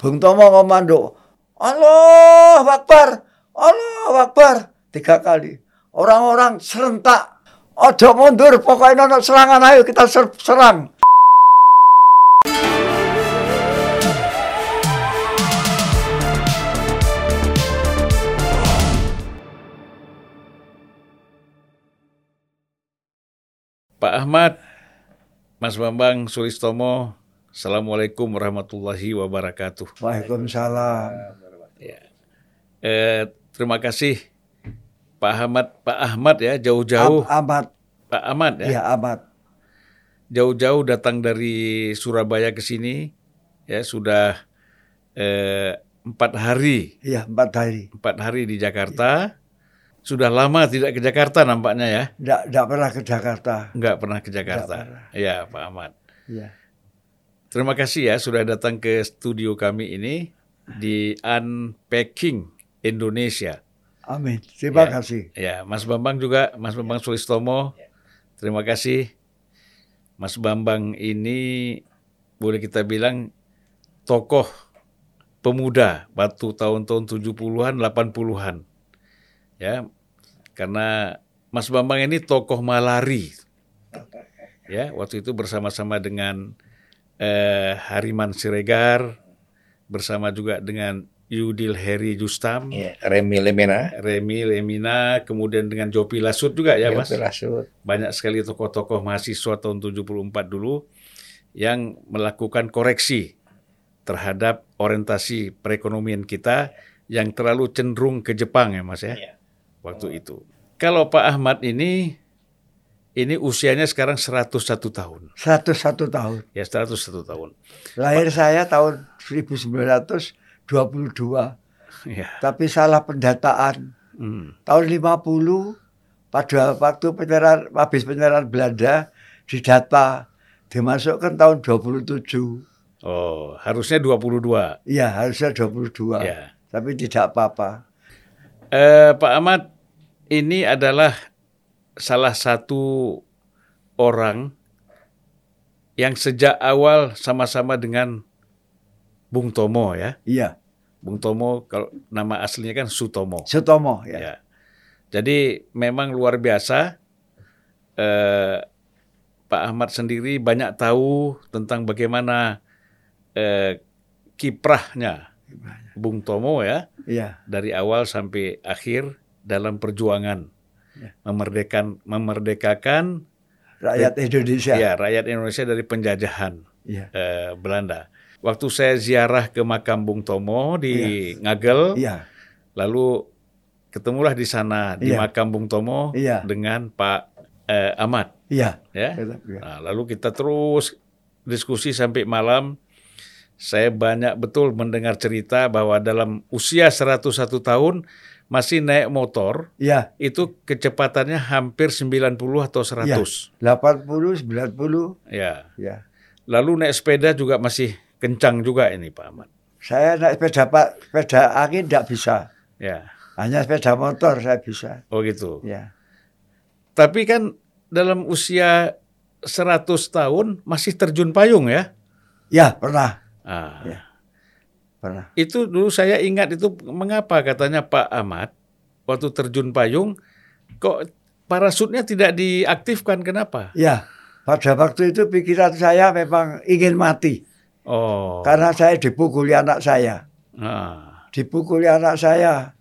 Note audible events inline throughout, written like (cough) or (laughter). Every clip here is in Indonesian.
Bung Tomo komando. Allah Akbar, Allah Akbar. Tiga kali. Orang-orang serentak. Ojo mundur, pokoknya nono serangan ayo kita ser- serang. Pak Ahmad, Mas Bambang Sulistomo, Assalamualaikum warahmatullahi wabarakatuh. Waalaikumsalam. Eh, terima kasih Pak Ahmad, Pak Ahmad ya jauh-jauh, Amat, Pak Ahmad ya ya amat. jauh-jauh datang dari Surabaya ke sini ya sudah eh, empat hari Iya empat hari. empat hari di Jakarta. Sudah lama tidak ke Jakarta nampaknya ya, nggak pernah ke Jakarta. nggak pernah ke Jakarta. pernah. Ya Pak Ahmad. Iya. Terima kasih ya sudah datang ke studio kami ini di Unpacking Indonesia. Amin. Terima Ya. kasih. Ya, Mas Bambang juga, Mas Bambang Sulistomo. Terima kasih. Mas Bambang ini boleh kita bilang tokoh pemuda waktu tahun-tahun 70-an, 80-an. Ya. Karena Mas Bambang ini tokoh malari. Ya, waktu itu bersama-sama dengan eh, Hariman Siregar, bersama juga dengan Yudil Heri Justam. Ya, Remi Lemena. Remi Lemina, kemudian dengan Jopi Lasut juga ya Mas. Rasut. Banyak sekali tokoh-tokoh mahasiswa tahun 74 dulu yang melakukan koreksi terhadap orientasi perekonomian kita yang terlalu cenderung ke Jepang ya Mas ya. Iya. Waktu itu. Kalau Pak Ahmad ini ini usianya sekarang 101 tahun. 101 tahun. Ya 101 tahun. Lahir saya tahun 1922. Ya. Tapi salah pendataan. Hmm. Tahun 50 pada waktu penyerahan habis penyerahan Belanda didata dimasukkan tahun 27. Oh, harusnya 22. Iya, harusnya 22. Ya. Tapi tidak apa-apa. Eh, Pak Ahmad, ini adalah salah satu orang yang sejak awal sama-sama dengan Bung Tomo ya. Iya, Bung Tomo kalau nama aslinya kan Sutomo. Sutomo ya. Ya. Jadi memang luar biasa. Eh, Pak Ahmad sendiri banyak tahu tentang bagaimana eh, kiprahnya Bung Tomo ya Iya, dari awal sampai akhir dalam perjuangan. Memerdekan memerdekakan rakyat Indonesia. ya rakyat Indonesia dari penjajahan Iya. eh, Belanda. Waktu saya ziarah ke makam Bung Tomo di Ngagel, Iya. lalu ketemulah di sana di Iya. makam Bung Tomo Iya. dengan Pak eh, Ahmad, Iya. ya. Iya. Nah, lalu kita terus diskusi sampai malam. Saya banyak betul mendengar cerita bahwa dalam usia 101 tahun masih naik motor Iya. itu kecepatannya hampir 90 atau 100. 80, 90. Ya. Ya. Lalu naik sepeda juga masih kencang juga ini Pak Ahmad. Saya naik sepeda Pak, sepeda angin tidak bisa. Ya. Hanya sepeda motor saya bisa. Oh gitu. Ya. Tapi kan dalam usia 100 tahun masih terjun payung ya. Ya, pernah. Ah. Ya. Pernah. Itu dulu saya ingat itu mengapa katanya Pak Ahmad waktu terjun payung kok parasutnya tidak diaktifkan kenapa? Ya. Pada waktu itu pikiran saya memang ingin mati. Oh. Karena saya dipukuli anak saya. Ah. Dipukuli anak saya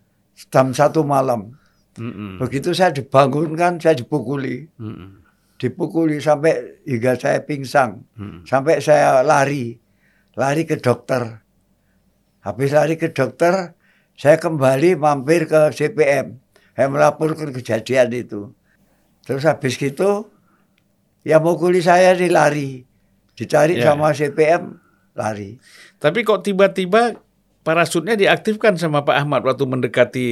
jam satu malam. Mm-mm. Begitu saya dibangunkan, saya dipukuli. Mm-mm. Dipukuli sampai hingga saya pingsan. Mm-mm. Sampai saya lari. Lari ke dokter. Habis lari ke dokter, saya kembali mampir ke CPM. Saya melaporkan kejadian itu. Terus habis gitu, yang mukuli saya ini lari. Dicari Ya. sama CPM, lari. Tapi kok tiba-tiba parasutnya diaktifkan sama Pak Ahmad waktu mendekati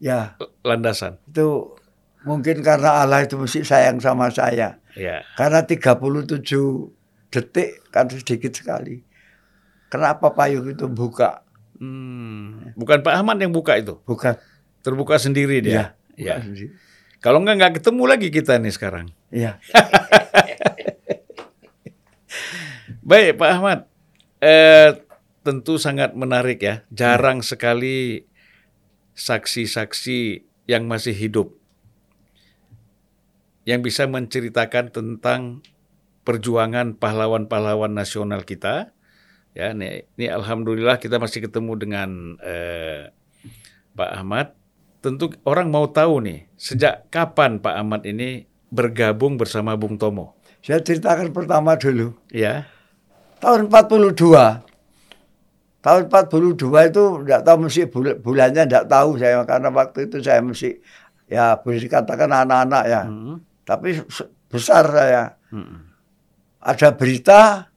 Ya, landasan? itu mungkin karena Allah itu mesti sayang sama saya. Ya. Karena 37 detik kan sedikit sekali. Kenapa payung itu buka? Hmm. Bukan Pak Ahmad yang buka itu, Bukan. terbuka sendiri dia. Iya. Ya. Kalau enggak nggak ketemu lagi kita nih sekarang. Iya. (laughs) Baik Pak Ahmad, eh, tentu sangat menarik ya. Jarang sekali saksi-saksi yang masih hidup yang bisa menceritakan tentang perjuangan pahlawan-pahlawan nasional kita. Ya, ini, ini alhamdulillah kita masih ketemu dengan eh, Pak Ahmad. Tentu orang mau tahu nih, sejak kapan Pak Ahmad ini bergabung bersama Bung Tomo? Saya ceritakan pertama dulu. Ya. Tahun 42. Tahun 42 itu tidak tahu mesti bul bulannya tidak tahu saya karena waktu itu saya mesti ya boleh dikatakan anak-anak ya. Hmm. Tapi besar saya. Hmm. Ada berita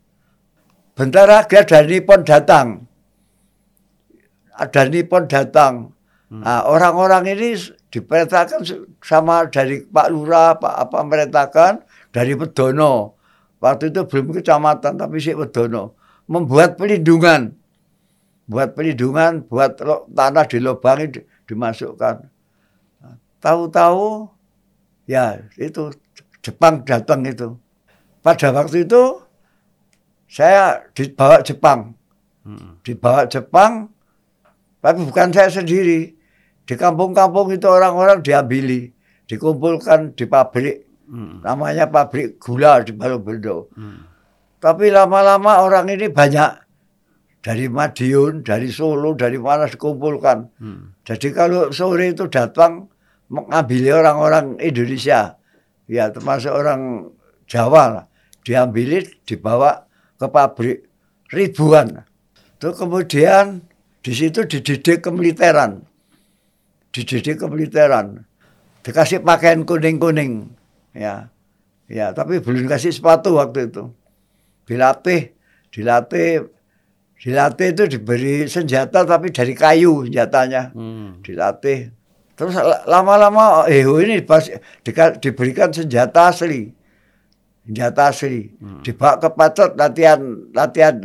bentar lagi ada Nippon datang. Ada Nippon datang. Hmm. Nah, orang-orang ini diperintahkan sama dari Pak Lurah, Pak apa merintahkan dari Pedono. Waktu itu belum kecamatan tapi si Pedono membuat pelindungan buat perlindungan, buat tanah dilobangi, dimasukkan. Tahu-tahu, ya itu Jepang datang itu. Pada waktu itu saya dibawa Jepang, hmm. dibawa Jepang, tapi bukan saya sendiri. Di kampung-kampung itu orang-orang diambili, dikumpulkan di pabrik, hmm. namanya pabrik gula di Balubendo. Hmm. Tapi lama-lama orang ini banyak dari Madiun, dari Solo, dari mana dikumpulkan. Hmm. Jadi kalau sore itu datang mengambil orang-orang Indonesia, ya termasuk orang Jawa lah, diambil, dibawa ke pabrik ribuan. Itu kemudian di situ dididik kemiliteran, dididik kemiliteran, dikasih pakaian kuning-kuning, ya, ya, tapi belum kasih sepatu waktu itu, dilatih, dilatih dilatih itu diberi senjata tapi dari kayu senjatanya. Hmm. dilatih. Terus lama-lama Eho ini pas di, diberikan senjata asli asli hmm. dibawa ke pacot latihan latihan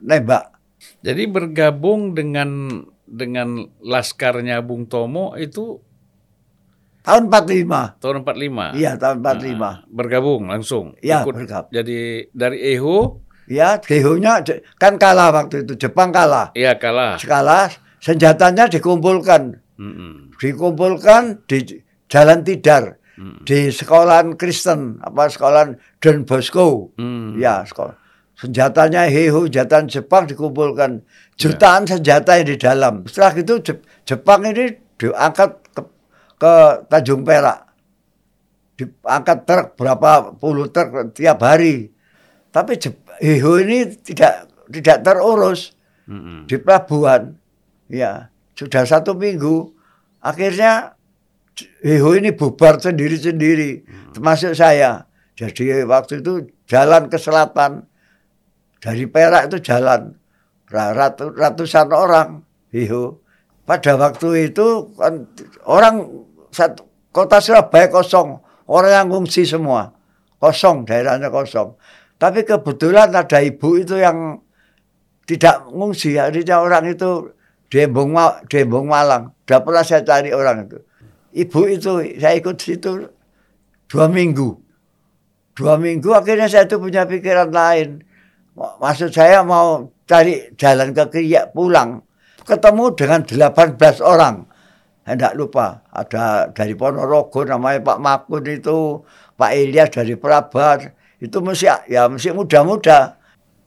nembak jadi bergabung dengan dengan laskarnya Bung Tomo itu tahun 45 tahun 45 iya tahun 45 nah, bergabung langsung iya bergabung jadi dari Eho Ya, gehonya kan kalah waktu itu. Jepang kalah. Iya, kalah. Kalah, senjatanya dikumpulkan. Mm -mm. Dikumpulkan di Jalan Tidar. Mm. Di sekolahan Kristen, apa sekolahan Don Bosco. Mm. Ya, sekolah. Senjatanya heho, senjata Jepang dikumpulkan. Jutaan ya. senjata yang di dalam. Setelah itu Jepang ini diangkat ke, ke Tanjung Perak. Diangkat truk berapa puluh truk tiap hari. Tapi Heho ini tidak tidak terurus mm-hmm. di pelabuhan. Ya, sudah satu minggu. Akhirnya Heho ini bubar sendiri-sendiri, mm-hmm. termasuk saya. Jadi waktu itu jalan ke selatan. Dari Perak itu jalan. Ratu, ratusan orang Heho. Pada waktu itu kan orang satu, kota Surabaya kosong. Orang yang ngungsi semua. Kosong, daerahnya kosong. Tapi kebetulan ada ibu itu yang tidak ngungsi. Artinya orang itu Dembong, Dembong Malang. Sudah pernah saya cari orang itu. Ibu itu saya ikut situ dua minggu. Dua minggu akhirnya saya itu punya pikiran lain. Maksud saya mau cari jalan ke Kriya pulang. Ketemu dengan 18 orang. Tidak lupa. Ada dari Ponorogo namanya Pak Makun itu. Pak Ilyas dari Prabat itu mesti ya mesti muda-muda.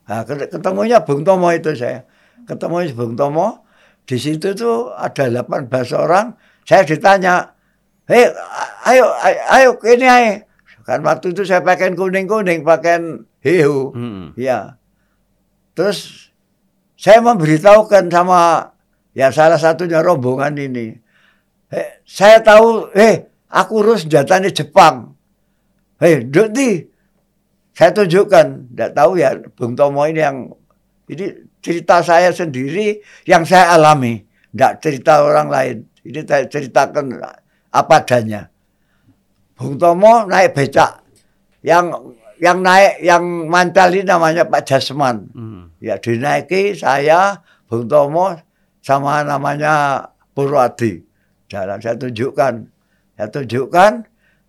Nah, ketemunya Bung Tomo itu saya. Ketemu Bung Tomo, di situ tuh ada 18 orang. Saya ditanya, hei ayo, ayo, ayo ini ayo. Kan waktu itu saya pakai kuning-kuning, pakai hiu. Hmm. Ya. Terus saya memberitahukan sama ya salah satunya rombongan ini. Hey, saya tahu, eh, aku urus senjatanya Jepang. Hei, Dodi, saya tunjukkan, tidak tahu ya Bung Tomo ini yang ini cerita saya sendiri yang saya alami, tidak cerita orang lain. Ini saya ceritakan apa adanya. Bung Tomo naik becak, yang yang naik yang mancal ini namanya Pak Jasman. Hmm. Ya dinaiki saya, Bung Tomo sama namanya Purwadi. Jalan saya tunjukkan, saya tunjukkan.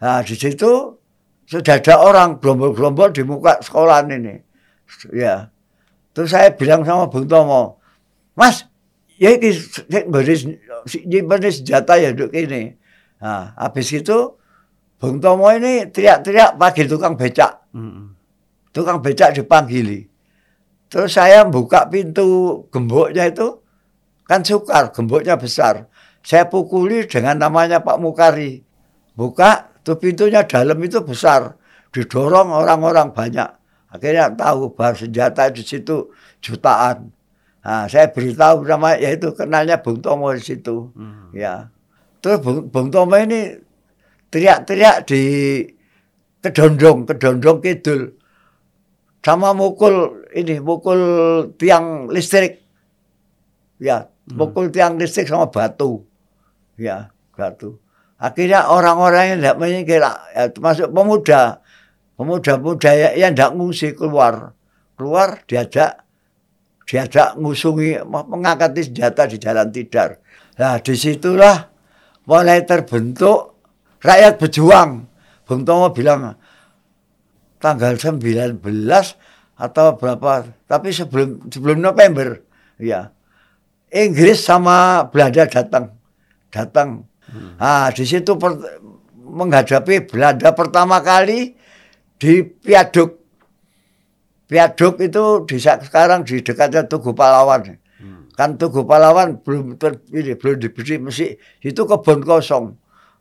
Nah di situ sudah ada orang gerombol-gerombol di muka sekolah ini. Ya. Terus saya bilang sama Bung Tomo, Mas, ya ini baris nyimpen senjata ya duk ini. Nah, habis itu Bung Tomo ini teriak-teriak panggil tukang becak. Tukang becak dipanggili. Terus saya buka pintu gemboknya itu, kan sukar, gemboknya besar. Saya pukuli dengan namanya Pak Mukari. Buka, tuh pintunya dalam itu besar. Didorong orang-orang banyak. Akhirnya tahu bahwa senjata di situ jutaan. Nah, saya beritahu nama yaitu kenalnya Bung Tomo di situ. Hmm. Ya. Terus Bung, Bung Tomo ini teriak-teriak di kedondong, kedondong kidul. Sama mukul ini, mukul tiang listrik. Ya, mukul tiang listrik sama batu. Ya, batu. Akhirnya orang-orang yang tidak menyingkir, ya, termasuk pemuda, pemuda-pemuda ya- yang tidak ngungsi keluar, keluar diajak diajak ngusungi mengangkat senjata di jalan tidar. Nah di situlah mulai terbentuk rakyat berjuang. Bung Tomo bilang tanggal 19 atau berapa, tapi sebelum sebelum November, ya Inggris sama Belanda datang, datang. Nah di situ per- menghadapi Belanda pertama kali di Piaduk Viaduk itu di sekarang di dekatnya Tugu Pahlawan. Kan Tugu Pahlawan belum ter, ini, belum diberi mesti itu kebun kosong.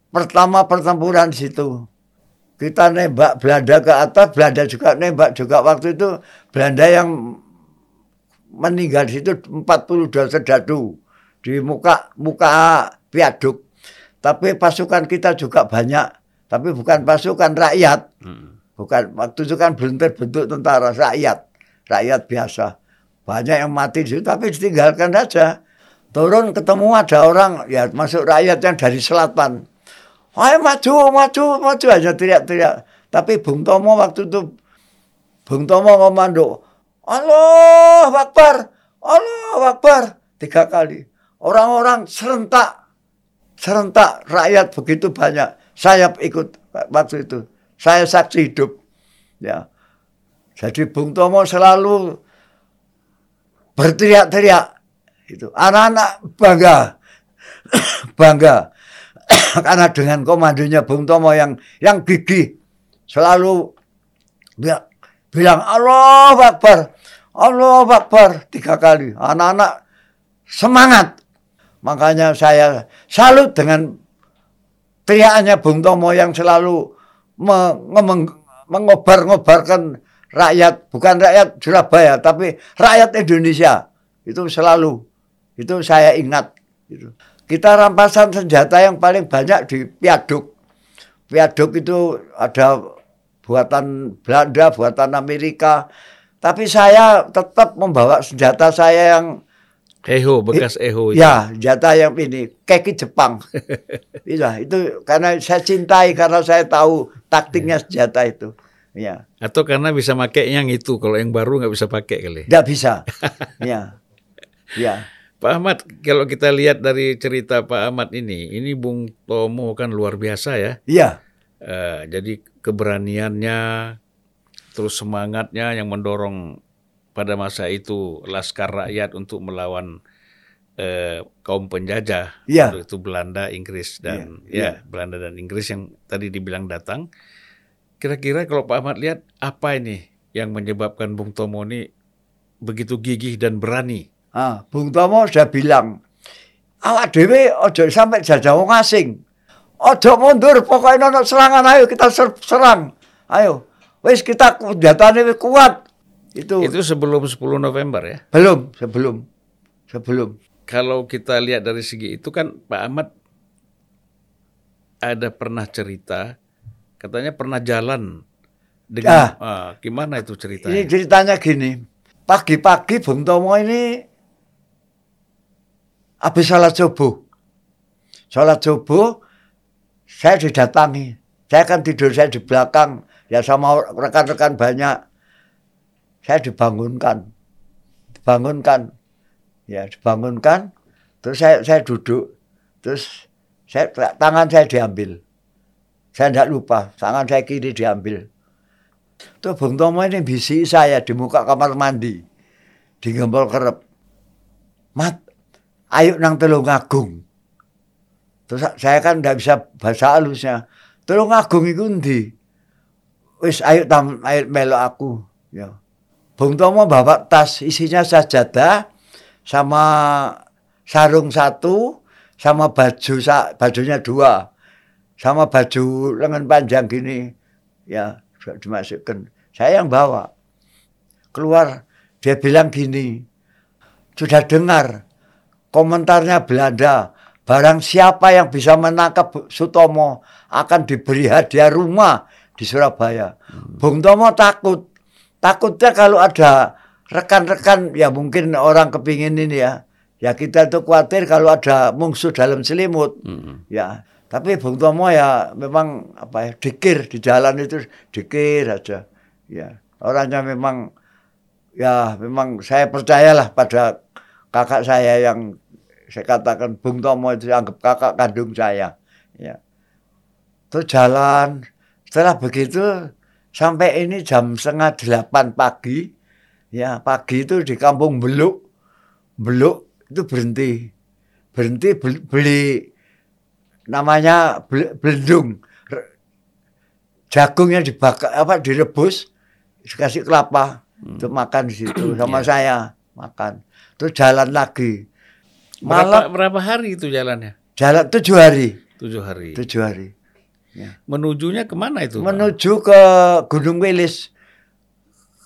Pertama pertempuran situ. Kita nembak Belanda ke atas, Belanda juga nembak juga waktu itu Belanda yang meninggal di situ 42 serdadu di muka muka viaduk. Tapi pasukan kita juga banyak, tapi bukan pasukan rakyat. Mm. Bukan waktu itu kan belum terbentuk tentara rakyat, rakyat biasa. Banyak yang mati di situ tapi ditinggalkan saja. Turun ketemu ada orang ya masuk rakyat yang dari selatan. Ayo maju, maju, maju aja teriak-teriak. Tapi Bung Tomo waktu itu Bung Tomo komando. Allah Akbar, Allah Akbar tiga kali. Orang-orang serentak, serentak rakyat begitu banyak. Saya ikut waktu itu. Saya saksi hidup. Ya. Jadi Bung Tomo selalu berteriak-teriak. Itu anak-anak bangga. (coughs) bangga. (coughs) Karena dengan komandonya Bung Tomo yang yang gigih selalu dia bilang Allah Akbar. Allah Akbar tiga kali. Anak-anak semangat. Makanya saya salut dengan teriakannya Bung Tomo yang selalu mengobar-ngobarkan rakyat, bukan rakyat Surabaya, tapi rakyat Indonesia. Itu selalu, itu saya ingat. Gitu. Kita rampasan senjata yang paling banyak di Piaduk. Piaduk itu ada buatan Belanda, buatan Amerika. Tapi saya tetap membawa senjata saya yang Eho, bekas Eho. itu. Ya, senjata yang ini keki Jepang. (laughs) Iya, itu karena saya cintai karena saya tahu taktiknya senjata itu. Ya, Atau karena bisa pakai yang itu, kalau yang baru nggak bisa pakai kali. tidak bisa. (laughs) Ya, ya, Pak Ahmad, kalau kita lihat dari cerita Pak Ahmad ini, ini Bung Tomo kan luar biasa ya. iya, Eh, jadi keberaniannya, terus semangatnya yang mendorong pada masa itu laskar rakyat untuk melawan eh, kaum penjajah. Waktu itu Belanda, Inggris dan Iya, ya Belanda dan Inggris yang tadi dibilang datang. Kira-kira kalau Pak Ahmad lihat apa ini yang menyebabkan Bung Tomo ini begitu gigih dan berani? Ah, Bung Tomo sudah bilang, awak dewe ojo sampai jajah wong asing. Ojo mundur, pokoknya ono serangan ayo kita ser- serang. Ayo, wis kita senjatanya kuat. Itu, Itu sebelum 10 November ya. belum, sebelum, sebelum. Kalau kita lihat dari segi itu kan Pak Ahmad ada pernah cerita katanya pernah jalan dengan ah, gimana itu Ini ceritanya? ceritanya gini, pagi-pagi Bung Tomo ini habis sholat subuh. Sholat subuh, saya didatangi. Saya kan tidur saya di belakang, ya sama rekan-rekan banyak. Saya dibangunkan, dibangunkan, ya dibangunkan. Terus saya saya duduk, terus saya tangan saya diambil. Saya tidak lupa, tangan saya kiri diambil. Tuh Bung Tomo ini bisi saya di muka kamar mandi. Di gembol kerep. Mat, ayo nang Telung Agung. Terus saya kan nggak bisa bahasa halusnya. Telung Agung itu ndi? Wis ayo tam ayo melo aku. Ya. Bung Tomo bawa tas isinya sajadah sama sarung satu sama baju bajunya dua sama baju lengan panjang gini. Ya dimasukkan. Saya yang bawa. Keluar dia bilang gini sudah dengar komentarnya Belanda barang siapa yang bisa menangkap Sutomo akan diberi hadiah rumah di Surabaya. Hmm. Bung Tomo takut. Takutnya kalau ada rekan-rekan ya mungkin orang kepingin ini ya. Ya kita itu khawatir kalau ada mungsuh dalam selimut. Hmm. ya tapi Bung Tomo ya memang apa ya dikir di jalan itu dikir aja. Ya orangnya memang ya memang saya percayalah pada kakak saya yang saya katakan Bung Tomo itu anggap kakak kandung saya. Ya. Terus jalan. Setelah begitu sampai ini jam setengah delapan pagi ya pagi itu di kampung Beluk. Beluk itu berhenti. Berhenti beli, namanya belendung jagungnya dibakar apa direbus dikasih kelapa hmm. untuk makan di situ (clears throat) sama yeah. saya makan terus jalan lagi malam berapa, berapa hari itu jalannya jalan tujuh hari tujuh hari tujuh hari ya. menujunya ke mana itu menuju Pak? ke Gunung Wilis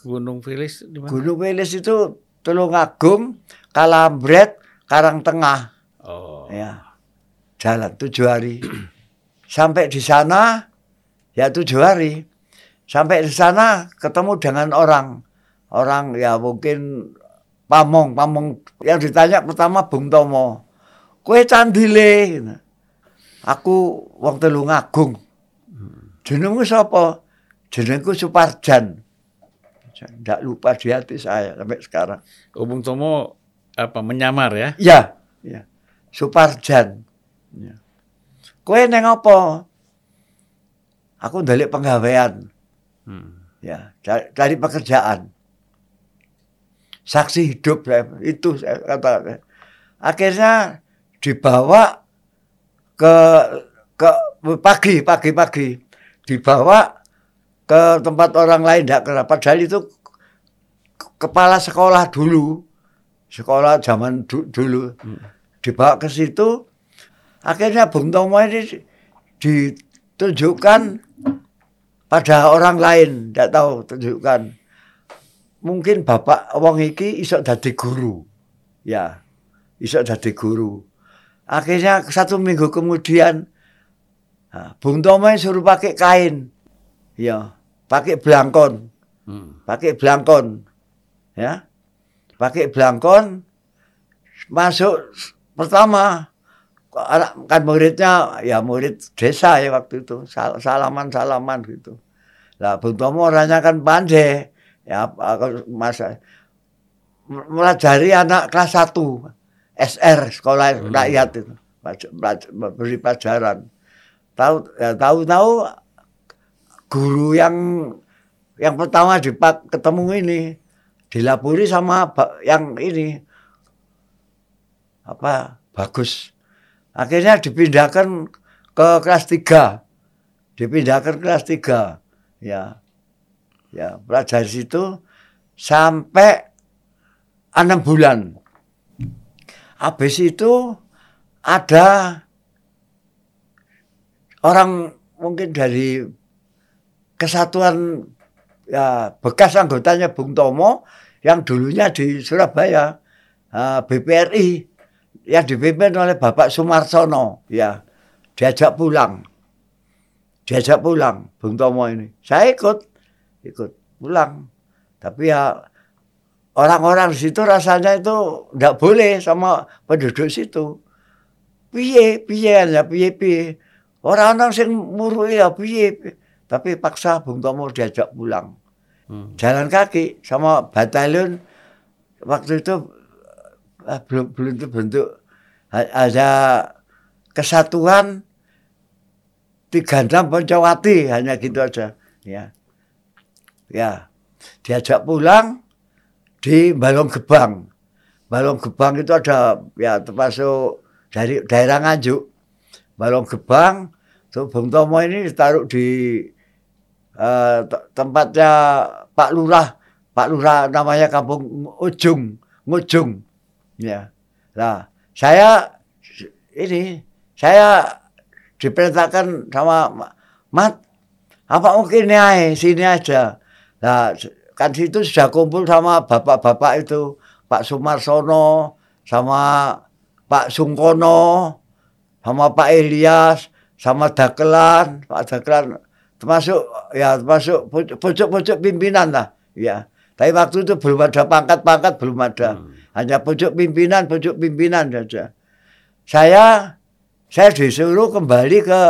Gunung Wilis di mana Gunung Wilis itu Tulungagung Kalambret, Karang Tengah. Oh. Ya. Jalan tujuh hari. Sampai di sana ya tujuh hari. Sampai di sana ketemu dengan orang. Orang ya mungkin pamong, pamong yang ditanya pertama Bung Tomo. Kue candile. Aku wong Telungagung. Jenengku sapa? Jenengku Suparjan. Tidak lupa di hati saya sampai sekarang. Oh, Bung Tomo apa menyamar ya? Ya, ya. Suparjan. Ya. Kowe neng apa? Aku dari penggawean. Hmm. Ya, dari, pekerjaan. Saksi hidup saya, itu saya kata. Akhirnya dibawa ke ke pagi pagi pagi dibawa ke tempat orang lain tidak kenapa padahal itu kepala sekolah dulu sekolah zaman du dulu hmm. dibawa ke situ akhirnya Bung Tomo ini ditunjukkan pada orang lain tidak tahu tunjukkan. Mungkin bapak wong iki isok dadi guru. Ya isok dadi guru. Akhirnya satu minggu kemudian Bung Tomo suruh pakai kain. Ya pakai belangkon hmm. pakai belangkon ya pakai belangkon masuk pertama kan muridnya ya murid desa ya waktu itu. Salaman salaman gitu. Lah Bung Tomo orangnya kan pandai ya masa melajari anak kelas 1 SR sekolah hmm. rakyat itu. Beri pelajaran. Tahu ya, tahu tahu guru yang yang pertama di ketemu ini dilapuri sama yang ini. Apa bagus akhirnya dipindahkan ke kelas tiga. Dipindahkan ke kelas tiga. Ya. Ya belajar situ sampai enam bulan. Habis itu ada orang mungkin dari kesatuan ya bekas anggotanya Bung Tomo yang dulunya di Surabaya uh, BPRI yang dipimpin oleh Bapak Sumarsono. Ya diajak pulang. Diajak pulang Bung Tomo ini. Saya ikut ikut pulang. Tapi ya orang-orang di situ rasanya itu tidak boleh sama penduduk situ. Piye piye ya piye piye. Orang-orang sing muru ya piye. Tapi paksa Bung Tomo diajak pulang. Hmm. jalan kaki sama batalion waktu itu belum belum terbentuk ada kesatuan tiga enam Poncowati hanya gitu aja ya ya diajak pulang di Balong Gebang Balong Gebang itu ada ya termasuk dari daerah Nganjuk. Balong Gebang, tuh Bung Tomo ini ditaruh di uh, tempatnya Pak Lurah. Pak Lurah namanya Kampung Ujung, Ngujung. Ya. Nah, saya ini saya diperintahkan sama Mat, apa mungkin nih sini aja. Nah, kan situ sudah kumpul sama bapak-bapak itu, Pak Sumarsono, sama Pak Sungkono, sama Pak Elias, sama Dakelan, Pak Dakelan, termasuk ya termasuk pucuk-pucuk pimpinan lah, ya. Tapi waktu itu belum ada pangkat-pangkat, belum ada. Hmm. Hanya pucuk pimpinan, pucuk pimpinan saja. Saya saya disuruh kembali ke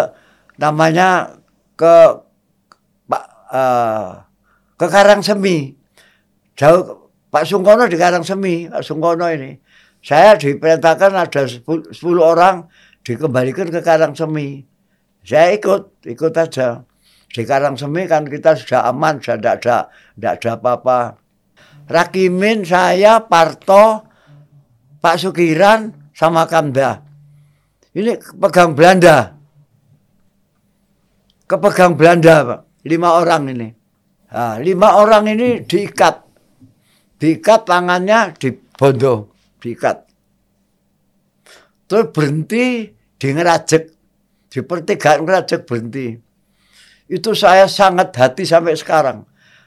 namanya ke Pak uh, ke Karangsemi. Jauh Pak Sungkono di Karangsemi, Pak Sungkono ini. Saya diperintahkan ada 10, orang dikembalikan ke Karangsemi. Saya ikut, ikut aja. Di Karangsemi kan kita sudah aman, sudah tidak ada, tidak ada apa-apa. Rakimin saya, Parto, Pak Sukiran, sama Kamda. Ini pegang Belanda. Kepegang Belanda, Pak. Lima orang ini. Nah, lima orang ini diikat. Diikat tangannya di bondo. Diikat. Terus berhenti di ngerajek. Di pertigaan ngerajek berhenti. Itu saya sangat hati sampai sekarang.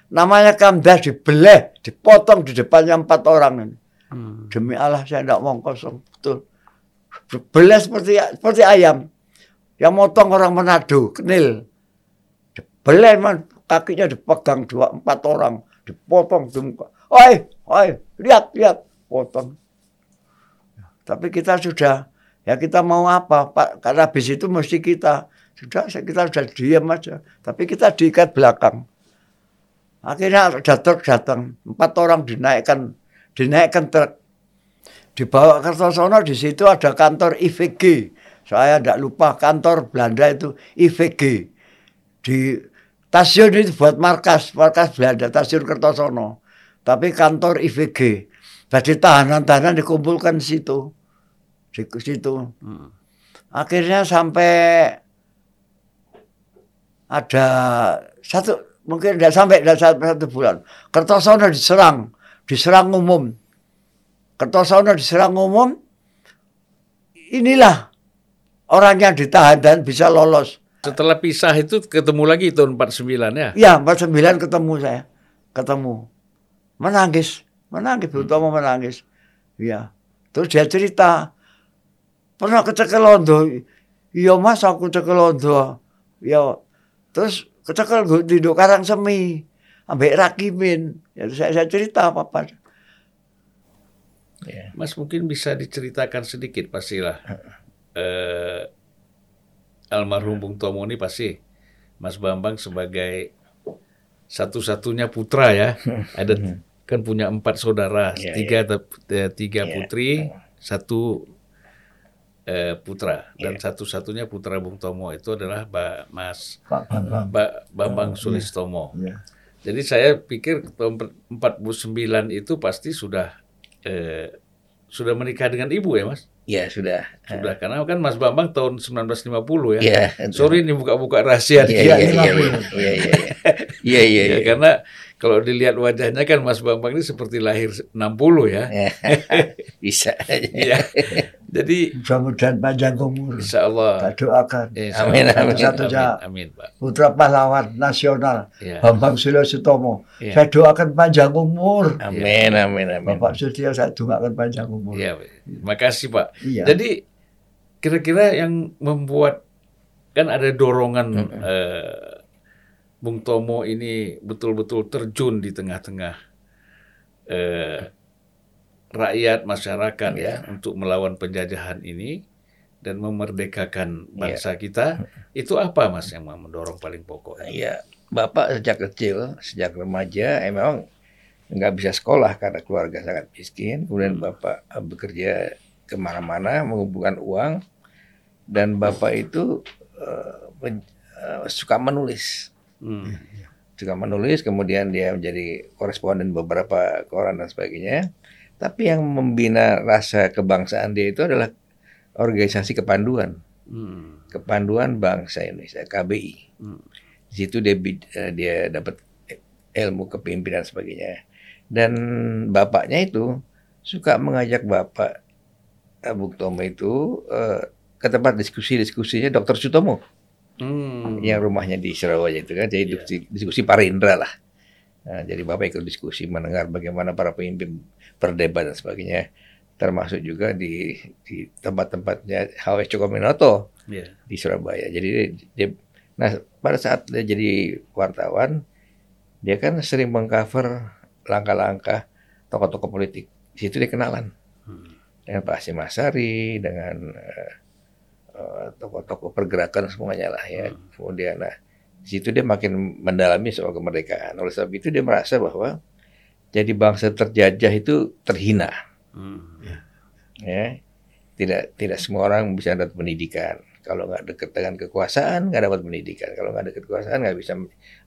Namanya Kamda dibeleh, dipotong di depannya empat orang ini. Hmm. Demi Allah saya tidak mau kosong. Betul belas seperti seperti ayam. Yang motong orang Manado, kenil. Belah man, kakinya dipegang dua empat orang, dipotong di muka. Oi, oi, lihat, lihat, potong. Tapi kita sudah, ya kita mau apa, Pak? Karena habis itu mesti kita sudah, kita sudah diam aja. Tapi kita diikat belakang. Akhirnya ada truk datang, empat orang dinaikkan, dinaikkan truk dibawa ke Kertosono di situ ada kantor IVG. Saya tidak lupa kantor Belanda itu IVG. Di stasiun itu buat markas, markas Belanda, stasiun Kertosono. Tapi kantor IVG. Jadi tahanan-tahanan dikumpulkan di situ. Di situ. Akhirnya sampai ada satu mungkin tidak sampai tidak satu, satu bulan. Kertosono diserang, diserang umum Kertosono diserang umum, inilah orang yang ditahan dan bisa lolos. Setelah pisah itu ketemu lagi tahun 49 ya? Iya, 49 ketemu saya. Ketemu. Menangis. Menangis, Butomo hmm. menangis. Iya. Terus dia cerita, pernah kecekel londo. Iya mas, aku cekel londo. Iya. Terus kecekel di Karang Semi. Ambek Rakimin. Ya, saya, saya cerita apa-apa. Yeah. Mas mungkin bisa diceritakan sedikit pastilah. uh, (laughs) almarhum Bung Tomo ini pasti Mas Bambang sebagai satu-satunya putra ya. (laughs) Ada kan punya empat saudara, yeah, tiga yeah. tiga yeah. putri, satu uh, putra dan yeah. satu-satunya putra Bung Tomo itu adalah ba Mas Pak Bambang, ba Bambang oh, Sulistomo. Yeah. Jadi saya pikir tahun 49 itu pasti sudah eh, sudah menikah dengan ibu ya mas? Iya sudah. Sudah karena kan Mas Bambang tahun 1950 ya. Iya. Sorry ini buka-buka rahasia. Iya iya iya, iya iya iya (laughs) iya. Iya iya. Karena kalau dilihat wajahnya kan Mas Bambang ini seperti lahir 60 ya. (laughs) Bisa. Iya. Jadi mudah-mudahan panjang umur. Insya Allah. Kita doakan. Amin amin. Satu amin, amin, Pak. Putra pahlawan nasional ya. Bambang Silo Sutomo. Ya. Saya doakan panjang umur. Amin amin amin. Bapak Sudio saya doakan panjang umur. Iya. Terima kasih Pak. Iya. Jadi kira-kira yang membuat kan ada dorongan mm -hmm. eh, Bung Tomo ini betul-betul terjun di tengah-tengah eh, rakyat masyarakat yeah. ya untuk melawan penjajahan ini dan memerdekakan bangsa yeah. kita itu apa mas yang mendorong paling pokok? Iya, yeah. bapak sejak kecil sejak remaja eh, memang nggak bisa sekolah karena keluarga sangat miskin. Kemudian hmm. bapak eh, bekerja ke mana-mana mengumpulkan uang dan bapak itu uh, men, uh, suka menulis. Hmm. Suka menulis, kemudian dia menjadi koresponden beberapa koran dan sebagainya Tapi yang membina rasa kebangsaan dia itu adalah organisasi kepanduan, Hmm. kepanduan bangsa Indonesia (KBI). Hmm. Di situ dia eh, dia dapat ilmu kepemimpinan dan sebagainya. Dan bapaknya itu suka mengajak bapak eh, Bung Tomo itu eh, ke tempat diskusi-diskusinya Dr. Sutomo Hmm. yang rumahnya di Surabaya itu kan jadi Iya. diskusi, diskusi Parindra lah. Nah, jadi bapak ikut diskusi mendengar bagaimana para pemimpin berdebat dan sebagainya termasuk juga di di tempat-tempatnya H.W. Cokominoto Iya. di Surabaya. Jadi dia, nah pada saat dia jadi wartawan, dia kan sering mengcover langkah-langkah tokoh-tokoh politik. Di situ dia kenalan Hmm. dengan Pak Hasyim Asyari, dengan eh, tokoh-tokoh pergerakan semuanya lah ya. Hmm. Kemudian nah di situ dia makin mendalami soal kemerdekaan. Oleh sebab itu dia merasa bahwa jadi bangsa terjajah itu terhina Hmm. ya tidak tidak semua orang bisa dapat pendidikan kalau nggak dekat dengan kekuasaan nggak dapat pendidikan kalau nggak dekat kekuasaan nggak bisa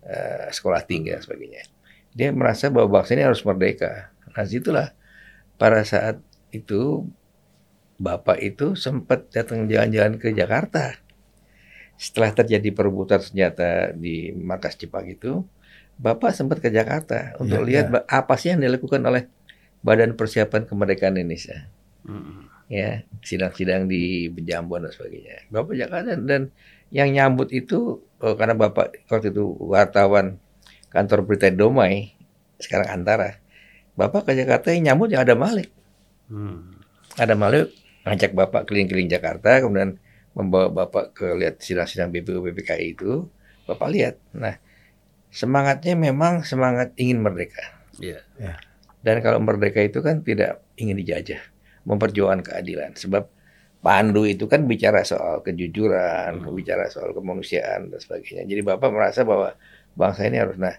eh, sekolah tinggi dan sebagainya dia merasa bahwa bangsa ini harus merdeka nah situlah pada saat itu bapak itu sempat datang jalan-jalan ke Jakarta setelah terjadi perebutan senjata di markas Jepang itu bapak sempat ke Jakarta untuk Ya, lihat ya. ba- apa sih yang dilakukan oleh Badan Persiapan Kemerdekaan Indonesia Hmm. ya sidang-sidang di Bejambon dan sebagainya. Bapak Jakarta dan yang nyambut itu oh, karena Bapak waktu itu wartawan kantor berita Domai sekarang Antara. Bapak ke Jakarta yang nyambut ya ada Malik. Hmm. Ada Malik ngajak Bapak keliling-keliling Jakarta kemudian membawa Bapak ke lihat sidang-sidang BPU BPKI itu. Bapak lihat. Nah, semangatnya memang semangat ingin merdeka. Iya. Dan kalau merdeka itu kan tidak ingin dijajah, memperjuangkan keadilan. Sebab Pandu itu kan bicara soal kejujuran, Hmm. bicara soal kemanusiaan dan sebagainya. Jadi Bapak merasa bahwa bangsa ini harus nah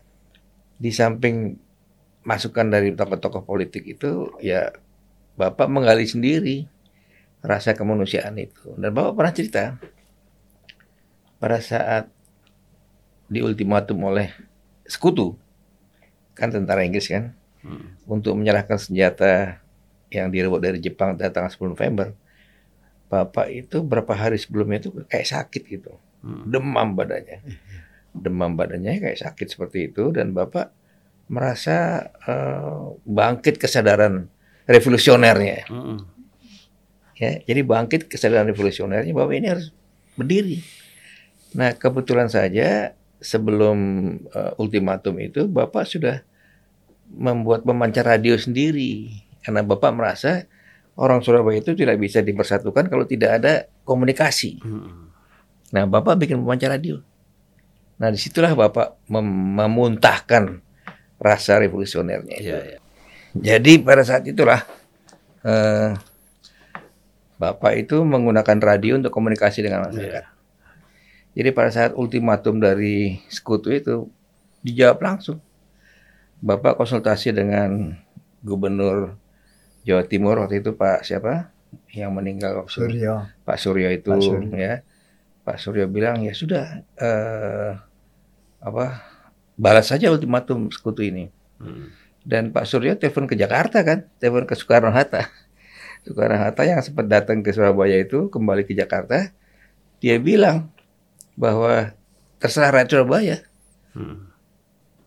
di samping masukan dari tokoh-tokoh politik itu ya Bapak menggali sendiri rasa kemanusiaan itu. Dan Bapak pernah cerita pada saat di ultimatum oleh sekutu kan tentara Inggris kan Hmm. untuk menyerahkan senjata yang direbut dari Jepang pada tanggal 10 November. Bapak itu berapa hari sebelumnya itu kayak sakit gitu, Hmm. demam badannya, demam badannya kayak sakit seperti itu dan Bapak merasa eh, bangkit kesadaran revolusionernya, Hmm. Ya. Jadi bangkit kesadaran revolusionernya Bapak ini harus berdiri. Nah kebetulan saja sebelum eh, ultimatum itu Bapak sudah membuat pemancar radio sendiri karena Bapak merasa orang Surabaya itu tidak bisa dipersatukan kalau tidak ada komunikasi. Hmm. Nah, Bapak bikin pemancar radio. Nah, di situlah Bapak mem- memuntahkan rasa revolusionernya. itu. Iya, iya. Jadi pada saat itulah eh, Bapak itu menggunakan radio untuk komunikasi dengan masyarakat. Jadi pada saat ultimatum dari sekutu itu dijawab langsung. Bapak konsultasi dengan Gubernur Jawa Timur waktu itu Pak siapa yang meninggal itu? Suryo. Pak Suryo itu Pak Suryo. ya. Pak Suryo bilang ya sudah eh, apa balas saja ultimatum sekutu ini. Hmm. Dan Pak Suryo telepon ke Jakarta kan, telepon ke Soekarno Hatta. Soekarno Hatta yang sempat datang ke Surabaya itu kembali ke Jakarta, dia bilang bahwa terserah rakyat Surabaya. Hmm.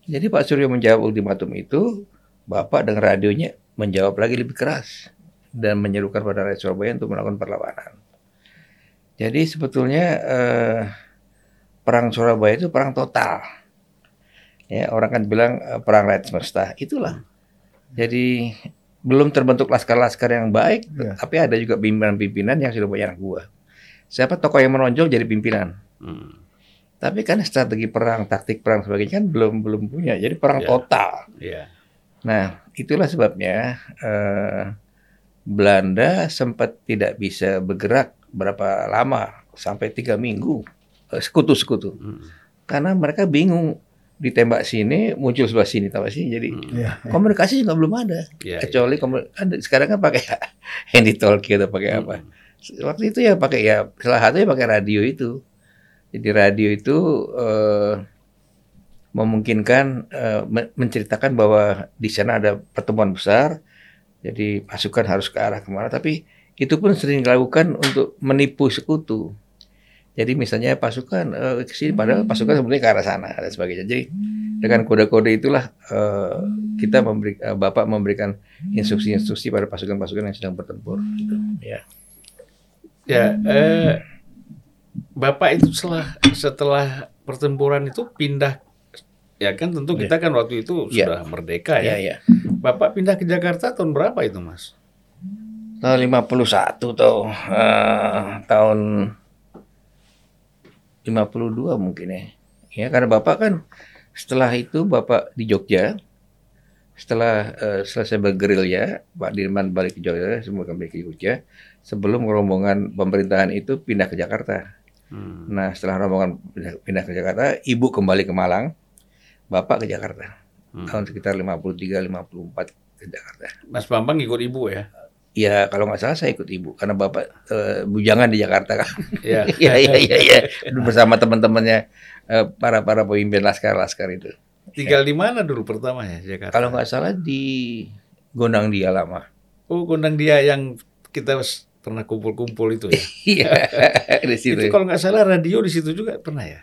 Jadi Pak Suryo menjawab ultimatum itu, Bapak dengan radionya menjawab lagi lebih keras dan menyerukan pada rakyat Surabaya untuk melakukan perlawanan. Jadi sebetulnya eh, perang Surabaya itu perang total. Ya orang kan bilang eh, perang rakyat semesta. Itulah. Jadi belum terbentuk laskar-laskar yang baik, Iya. tapi ada juga pimpinan-pimpinan yang sudah punya anak buah. Siapa tokoh yang menonjol jadi pimpinan? Hmm. Tapi kan strategi perang, taktik perang sebagainya kan belum belum punya. Jadi perang Ya. total. Iya. Nah, itulah sebabnya eh, Belanda sempat tidak bisa bergerak berapa lama sampai tiga minggu eh, sekutu-sekutu Hmm. karena mereka bingung ditembak sini muncul sebelah sini tambah sini jadi Hmm. Iya. komunikasi juga belum ada Iya, kecuali komu- kan sekarang kan pakai (laughs) handy talkie atau pakai iya. apa waktu itu ya pakai ya salah satunya pakai radio itu jadi radio itu eh, memungkinkan eh, men- menceritakan bahwa di sana ada pertemuan besar Jadi pasukan harus ke arah ke mana, tapi itu pun sering dilakukan untuk menipu sekutu. Jadi misalnya pasukan uh, ke sini, padahal pasukan sebenarnya ke arah sana dan sebagainya. Jadi dengan kode-kode itulah uh, kita memberi, uh, Bapak memberikan instruksi-instruksi pada pasukan-pasukan yang sedang bertempur. Gitu. Ya. Ya, eh, Bapak itu setelah setelah pertempuran itu pindah ya kan tentu Ya. kita kan waktu itu Ya. sudah merdeka ya. Ya, ya. Bapak pindah ke Jakarta tahun berapa itu, Mas? Tahun 51 tuh eh, tahun 52 mungkin ya. Ya karena Bapak kan setelah itu Bapak di Jogja setelah eh, selesai bergerilya, Pak Dirman balik ke Jogja, semua kembali ke Jogja. Sebelum rombongan pemerintahan itu pindah ke Jakarta. Hmm. Nah, setelah rombongan pindah, pindah ke Jakarta, Ibu kembali ke Malang, Bapak ke Jakarta. Hmm. Tahun sekitar 53 54 ke Jakarta. Mas Bambang ikut ibu ya? Ya, kalau nggak salah saya ikut Ibu karena Bapak eh, bujangan di Jakarta kan. Ya. (laughs) Iya iya iya iya bersama teman-temannya eh, para para pemimpin laskar-laskar itu. Tinggal di mana dulu pertama ya Jakarta? Kalau nggak salah di Gondang Dia lama. Oh, gondang dia yang kita pernah kumpul-kumpul itu ya. (laughs) Iya di situ. itu kalau nggak salah radio di situ juga pernah ya?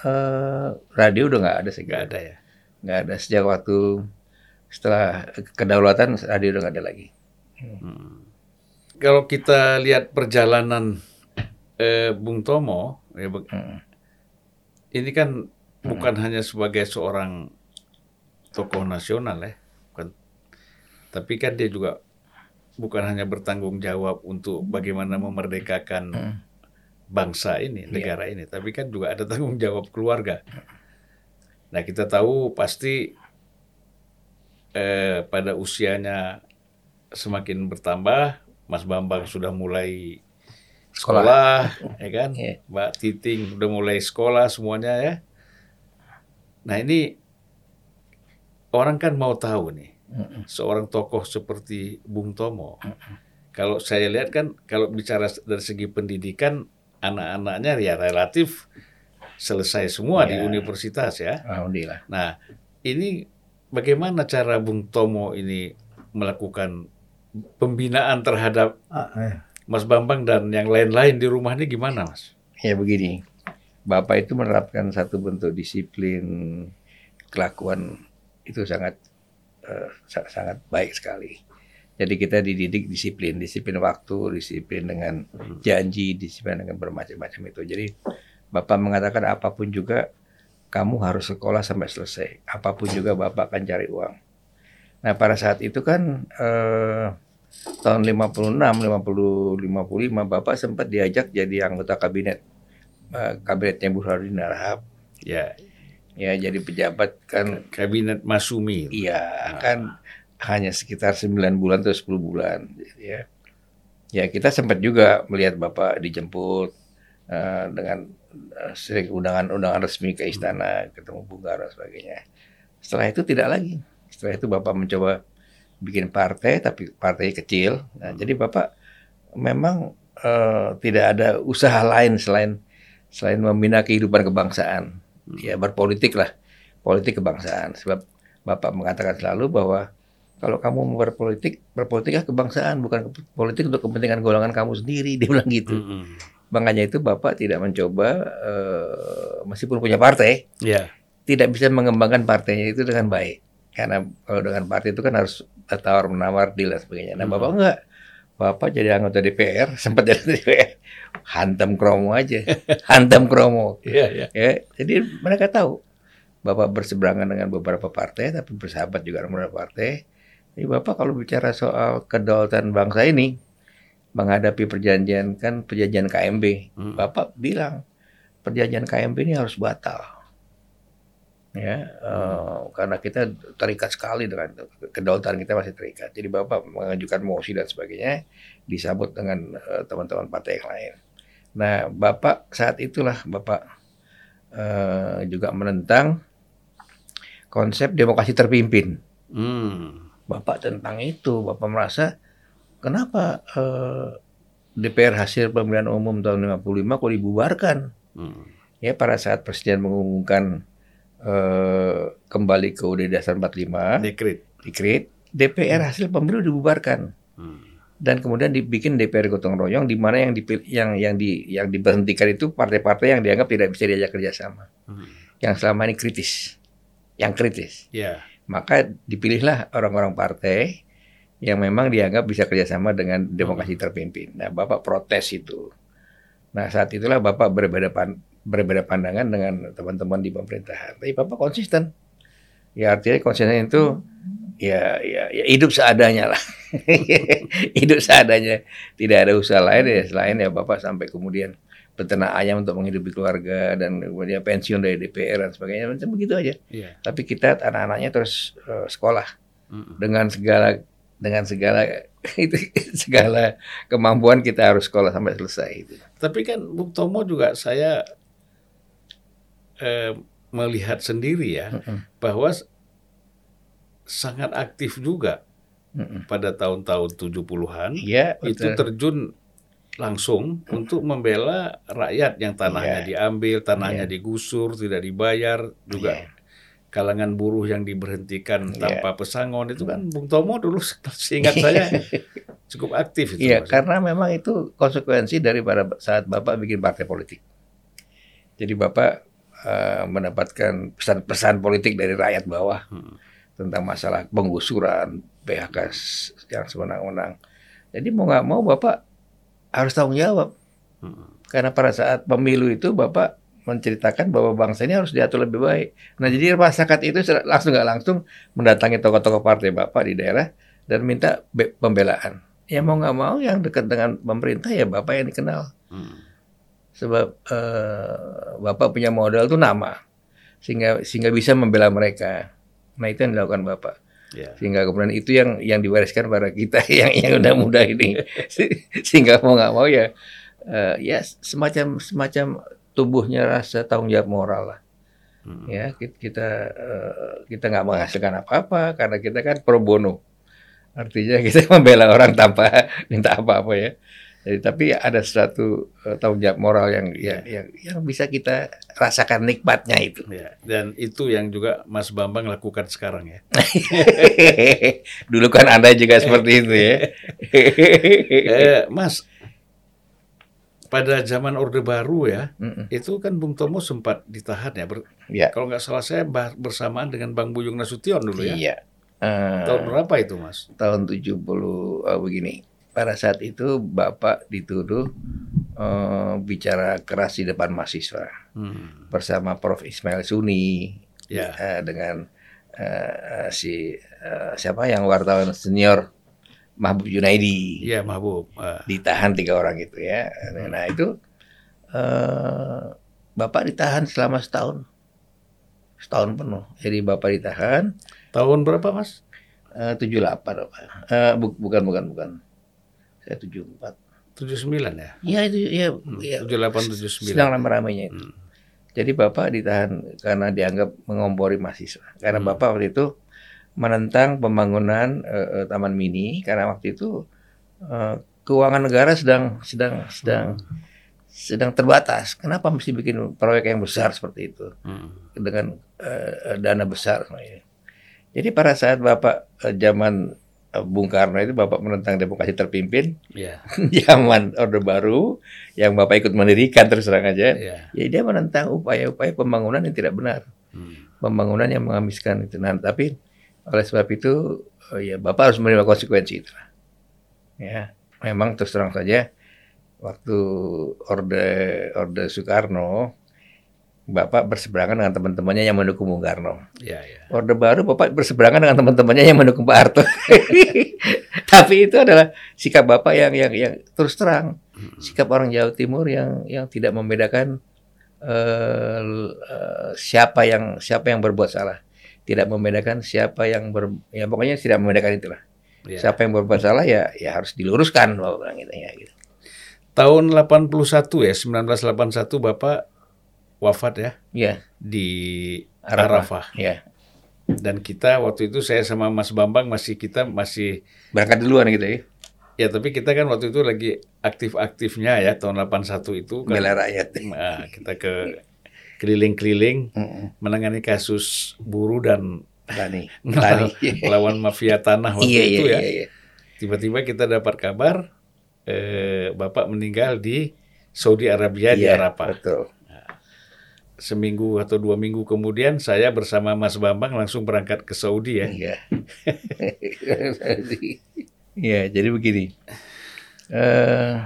Eh, radio udah nggak ada sih Nggak ada ya. Nggak ada sejak waktu setelah kedaulatan radio udah nggak ada lagi. Hmm. Kalau kita lihat perjalanan eh, Bung Tomo, ya, Hmm. ini kan bukan hanya sebagai seorang tokoh nasional ya, bukan, tapi kan dia juga bukan hanya bertanggung jawab untuk bagaimana memerdekakan Hmm. bangsa ini, Iya. negara ini, tapi kan juga ada tanggung jawab keluarga. Nah kita tahu pasti eh, pada usianya semakin bertambah, Mas Bambang sudah mulai sekolah, ya kan? Iya. Mbak Titing udah mulai sekolah semuanya ya. Nah ini orang kan mau tahu nih, seorang tokoh seperti Bung Tomo. Kalau saya lihat kan, kalau bicara dari segi pendidikan, anak-anaknya ya relatif selesai semua di Ya. universitas ya. Alhamdulillah. Nah, ini bagaimana cara Bung Tomo ini melakukan pembinaan terhadap Ah, eh. Mas Bambang dan yang lain-lain di rumah ini gimana, Mas? Ya begini, Bapak itu menerapkan satu bentuk disiplin kelakuan itu sangat eh, sa- sangat baik sekali. Jadi kita dididik disiplin, disiplin waktu, disiplin dengan janji, disiplin dengan bermacam-macam itu. Jadi Bapak mengatakan apa pun juga kamu harus sekolah sampai selesai. Apa pun juga Bapak akan cari uang. Nah pada saat itu kan eh, tahun 56, 50, 55 Bapak sempat diajak jadi anggota kabinet eh, kabinetnya Burhanuddin Harahap. Ya, Ya jadi pejabat kan Kabinet Masumi. iya kan hanya sekitar 9 bulan atau 10 bulan ya. Ya kita sempat juga melihat Bapak dijemput eh, dengan eh, sering undangan-undangan resmi ke istana, ketemu Bung Karno dan sebagainya. Setelah itu tidak lagi. Setelah itu Bapak mencoba bikin partai tapi partai kecil. Nah, jadi Bapak memang eh, tidak ada usaha lain selain selain membina kehidupan kebangsaan. Ya berpolitik lah, politik kebangsaan. Sebab Bapak mengatakan selalu bahwa kalau kamu mau berpolitik, berpolitiklah kebangsaan, bukan politik untuk kepentingan golongan kamu sendiri. (laughs) Dia bilang gitu. Mm-mm. Makanya itu Bapak tidak mencoba, eh, meskipun punya partai, Ya, tidak bisa mengembangkan partainya itu dengan baik. Karena kalau dengan partai itu kan harus tawar menawar deal dan sebagainya. Nah Hmm. Bapak enggak. Bapak jadi anggota DPR, (laughs) sempat jadi DPR, hantam kromo aja, (laughs) hantam kromo. iya, iya. Ya, jadi mereka tahu Bapak berseberangan dengan beberapa partai, tapi bersahabat juga dengan beberapa partai. Jadi Bapak kalau bicara soal kedaulatan bangsa ini, menghadapi perjanjian kan perjanjian KMB, Mm. Bapak bilang perjanjian KMB ini harus batal. Ya, eh, karena kita terikat sekali dengan kedaulatan kita masih terikat. Jadi Bapak mengajukan mosi dan sebagainya disambut dengan eh, teman-teman partai yang lain. Nah, Bapak saat itulah Bapak eh, juga menentang konsep demokrasi terpimpin. Hmm. Bapak tentang itu, Bapak merasa kenapa eh, DPR hasil pemilihan umum tahun 55 kok dibubarkan? Hmm. Ya pada saat Presiden mengumumkan eh, kembali ke UUD dasar 45 Dekret. dikrit DPR hasil pemilu dibubarkan Hmm. dan kemudian dibikin DPR gotong royong di mana yang dipilih, yang yang di yang diberhentikan itu partai-partai yang dianggap tidak bisa diajak kerjasama, Hmm. yang selama ini kritis, yang kritis. Ya. Maka dipilihlah orang-orang partai yang memang dianggap bisa kerjasama dengan demokrasi terpimpin. Nah, Bapak protes itu. Nah, saat itulah Bapak berbeda berbeda pandangan dengan teman-teman di pemerintahan. Tapi Bapak konsisten. Ya artinya konsisten itu ya ya, ya hidup seadanya lah. (laughs) hidup seadanya. Tidak ada usaha lain ya selain ya Bapak sampai kemudian peternak ayam untuk menghidupi keluarga dan kemudian pensiun dari DPR dan sebagainya macam begitu aja. Iya. Tapi kita anak-anaknya terus eh, sekolah dengan segala dengan segala (laughs) itu segala kemampuan kita harus sekolah sampai selesai itu. Tapi kan Bung Tomo juga saya eh, melihat sendiri ya bahwa s- sangat aktif juga Mm-mm. pada tahun-tahun 70-an Iya, itu terjun langsung untuk membela rakyat yang tanahnya Iya. diambil, tanahnya Iya. digusur, tidak dibayar, juga Iya. kalangan buruh yang diberhentikan Iya. tanpa pesangon itu kan Bung Tomo dulu (laughs) seingat saya cukup aktif itu. Iya, Mas. karena memang itu konsekuensi daripada saat Bapak bikin partai politik. Jadi Bapak eh, mendapatkan pesan-pesan politik dari rakyat bawah Hmm. tentang masalah penggusuran, PHK yang sewenang-wenang. Jadi mau nggak mau Bapak harus tanggung jawab. Hmm. Karena pada saat pemilu itu Bapak menceritakan bahwa bangsa ini harus diatur lebih baik. Nah jadi masyarakat itu langsung nggak langsung mendatangi tokoh-tokoh partai Bapak di daerah dan minta be- pembelaan. Ya mau nggak mau yang dekat dengan pemerintah ya Bapak yang dikenal. Hmm. Sebab eh, Bapak punya modal tuh nama. Sehingga sehingga bisa membela mereka. Nah itu yang dilakukan Bapak. Ya. Sehingga kemudian itu yang yang diwariskan pada kita (laughs) yang yang udah muda ini. (laughs) Sehingga mau nggak mau ya eh, ya semacam semacam tubuhnya rasa tanggung jawab moral lah. Hmm. Ya kita kita, eh, kita nggak menghasilkan apa-apa karena kita kan pro bono. Artinya kita (laughs) membela orang tanpa minta apa-apa ya. Jadi, tapi ada suatu eh, tanggung jawab moral yang yang, yang yang bisa kita rasakan nikmatnya itu. Ya, dan itu yang juga Mas Bambang lakukan sekarang ya. (laughs) Dulu kan Anda juga seperti itu ya. (laughs) Eh, Mas, pada zaman Orde Baru ya, Mm-mm. itu kan Bung Tomo sempat ditahan ya. Ber- Ya. kalau nggak salah saya bersamaan dengan Bang Buyung Nasution dulu ya. Iya. Eh, Tahun berapa itu Mas? tahun 70 eh, begini. Pada saat itu Bapak dituduh eh, bicara keras di depan mahasiswa Hmm. bersama Prof Ismail Suni Ya. eh, dengan eh, si eh, siapa yang wartawan senior Mahbub Junaidi Iya, Mahbub. Ah, ditahan tiga orang itu ya. Nah itu eh, Bapak ditahan selama setahun, setahun penuh. Jadi Bapak ditahan tahun berapa Mas? eh, 78 Bapak. Eh, bu- bukan bukan bukan. Saya 74. 79 ya? Iya itu ya, Hmm, ya 78 79. sedang rame-ramenya itu. Hmm. Jadi Bapak ditahan karena dianggap mengompori mahasiswa. Karena Hmm. Bapak waktu itu menentang pembangunan eh, eh, Taman Mini karena waktu itu eh, keuangan negara sedang sedang sedang sedang terbatas. Kenapa mesti bikin proyek yang besar seperti itu Hmm. dengan eh, dana besar? Jadi pada saat Bapak eh, zaman eh, Bung Karno itu Bapak menentang demokrasi terpimpin, (laughs) Ya, zaman Orde Baru yang Bapak ikut mendirikan terus terang aja. ya. Ya dia menentang upaya-upaya pembangunan yang tidak benar, Hmm. pembangunan yang menghabiskan itu. Nah, tapi oleh sebab itu oh ya Bapak harus menerima konsekuensi itu. Ya, memang terus terang saja waktu Orde Orde Soekarno Bapak berseberangan dengan teman-temannya yang mendukung Bung Karno. Ya, ya. Orde Baru Bapak berseberangan dengan teman-temannya yang mendukung Pak Harto. (laughs) Tapi itu adalah sikap Bapak yang yang yang terus terang Hmm. sikap orang Jawa Timur yang yang tidak membedakan eh, eh, siapa yang siapa yang berbuat salah, tidak membedakan siapa yang ber, ya pokoknya tidak membedakan itulah. Ya. Siapa yang berbuat salah ya ya harus diluruskan Bapak bilang gitu ya gitu. Tahun 81 ya, 1981 Bapak wafat ya Ya, di Arafah. Arafah. ya. Dan kita waktu itu saya sama Mas Bambang masih kita masih Berangkat duluan gitu ya. ya tapi kita kan waktu itu lagi aktif-aktifnya ya tahun 81 itu kan Bela rakyat. Nah, kita ke keliling-keliling Mm-mm. menangani kasus buruh dan Petani. Petani. (laughs) Melawan mafia tanah waktu Iya, itu iya, ya. iya, iya. Tiba-tiba kita dapat kabar eh, Bapak meninggal di Saudi Arabia di Iya, Arafah. Betul. Seminggu atau dua minggu kemudian saya bersama Mas Bambang langsung berangkat ke Saudi ya. Iya. (laughs) Iya, jadi begini. Eh,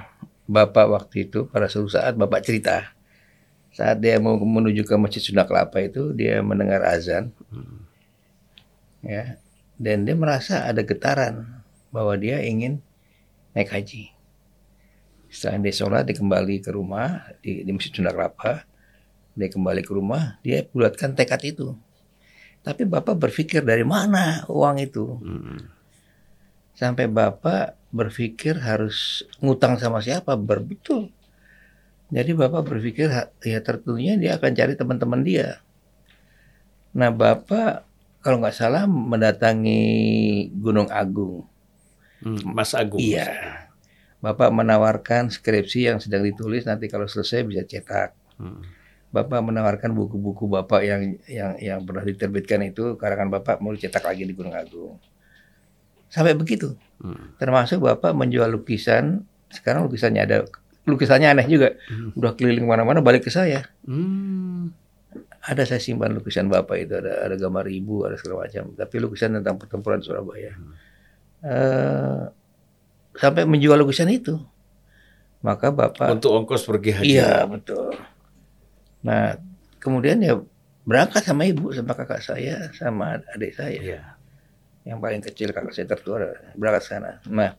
Bapak waktu itu pada suatu saat Bapak cerita saat dia mau menuju ke Masjid Sunda Kelapa itu dia mendengar azan. Ya. Dan dia merasa ada getaran bahwa dia ingin naik haji. Setelah dia sholat, dia kembali ke rumah di, di Masjid Sunda Kelapa. Dia kembali ke rumah, dia bulatkan tekad itu. Tapi Bapak berpikir dari mana uang itu? Sampai Bapak berpikir harus ngutang sama siapa? Berbetul. Jadi Bapak berpikir ya tertentunya dia akan cari teman-teman dia. Nah Bapak kalau nggak salah mendatangi Gunung Agung. Hmm, Mas Agung. Iya. Bapak menawarkan skripsi yang sedang ditulis nanti kalau selesai bisa cetak. Hmm. Bapak menawarkan buku-buku Bapak yang yang yang pernah diterbitkan itu karangan Bapak mau dicetak lagi di Gunung Agung. Sampai begitu. Hmm. Termasuk Bapak menjual lukisan. Sekarang lukisannya ada lukisannya aneh juga. Hmm. Udah keliling mana-mana balik ke saya. Hmm. Ada saya simpan lukisan Bapak itu ada ada gambar ibu, ada segala macam. Tapi lukisan tentang pertempuran Surabaya. Eh, sampai menjual lukisan itu. Maka Bapak Untuk ongkos pergi haji. Iya betul. Nah kemudian ya berangkat sama ibu, sama kakak saya, sama adik saya. Iya. Yang paling kecil kakak saya tertua berangkat sana. Nah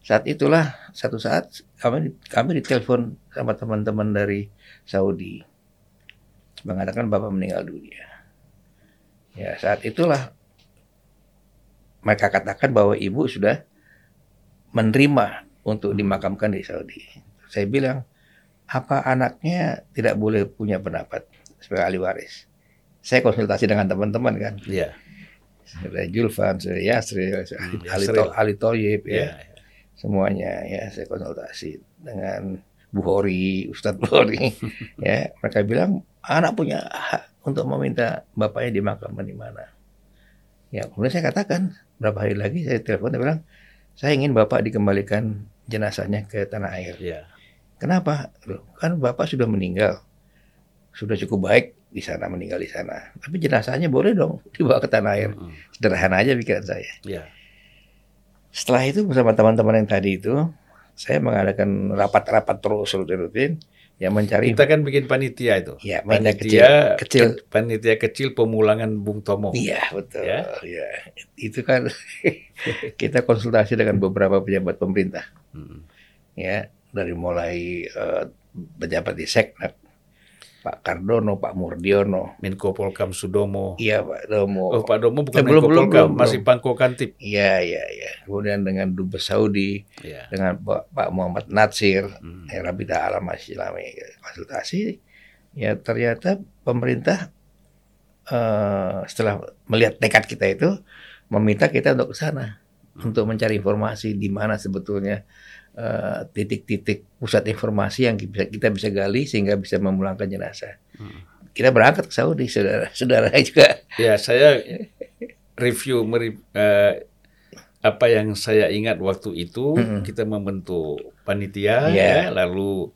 saat itulah satu saat kami kami ditelepon sama teman-teman dari Saudi mengatakan bapak meninggal dunia. Ya saat itulah mereka katakan bahwa ibu sudah menerima untuk dimakamkan di Saudi. Saya bilang apa anaknya tidak boleh punya pendapat sebagai ahli waris. Saya konsultasi dengan teman-teman kan, Iya. ada Julfan, ada Yasri, Hmm, Ali, Yasril. To- Ali Toyib, Iya. ya, semuanya ya saya konsultasi dengan Buhori, Ustadz Buhori, (laughs) ya mereka bilang anak punya hak untuk meminta bapaknya dimakamkan di mana. Ya kemudian saya katakan berapa hari lagi saya telepon dia bilang saya ingin bapak dikembalikan jenazahnya ke tanah air. Iya. Kenapa? Loh, kan bapak sudah meninggal. Sudah cukup baik di sana meninggal di sana. Tapi jenazahnya boleh dong dibawa ke tanah air. Hmm. Sederhana aja pikiran saya. Iya. Setelah itu bersama teman-teman yang tadi itu, saya mengadakan rapat-rapat terus rutin-rutin yang mencari Kita kan bikin panitia itu. ya panitia kecil, Panitia kecil. ke- panitia kecil pemulangan Bung Tomo. Iya betul. Ya. Ya. Itu kan (laughs) kita konsultasi dengan beberapa pejabat pemerintah. Hmm. Ya dari mulai eh, pejabat di Seknek, Pak Kardono, Pak Murdiono, Menko Polkam Sudomo. iya Pak Domo, Oh, Pak Domo bukan Eh, belum, Menko belum, Polkam, belum, masih. Pangko Kantip. Iya, iya, iya. Kemudian dengan Dubes Saudi, Iya. dengan Pak, Pak Muhammad Natsir, Hmm. Rabita Alam Islami konsultasi, ya ternyata pemerintah eh, setelah melihat tekad kita itu meminta kita untuk ke sana untuk mencari informasi di mana sebetulnya eh, titik-titik pusat informasi yang bisa kita bisa gali sehingga bisa memulangkan jenazah. Hmm. Kita berangkat ke Saudi, saudara-saudara juga. Ya, saya review meri- eh, apa yang saya ingat waktu itu Mm-mm. kita membentuk panitia Iya. ya, lalu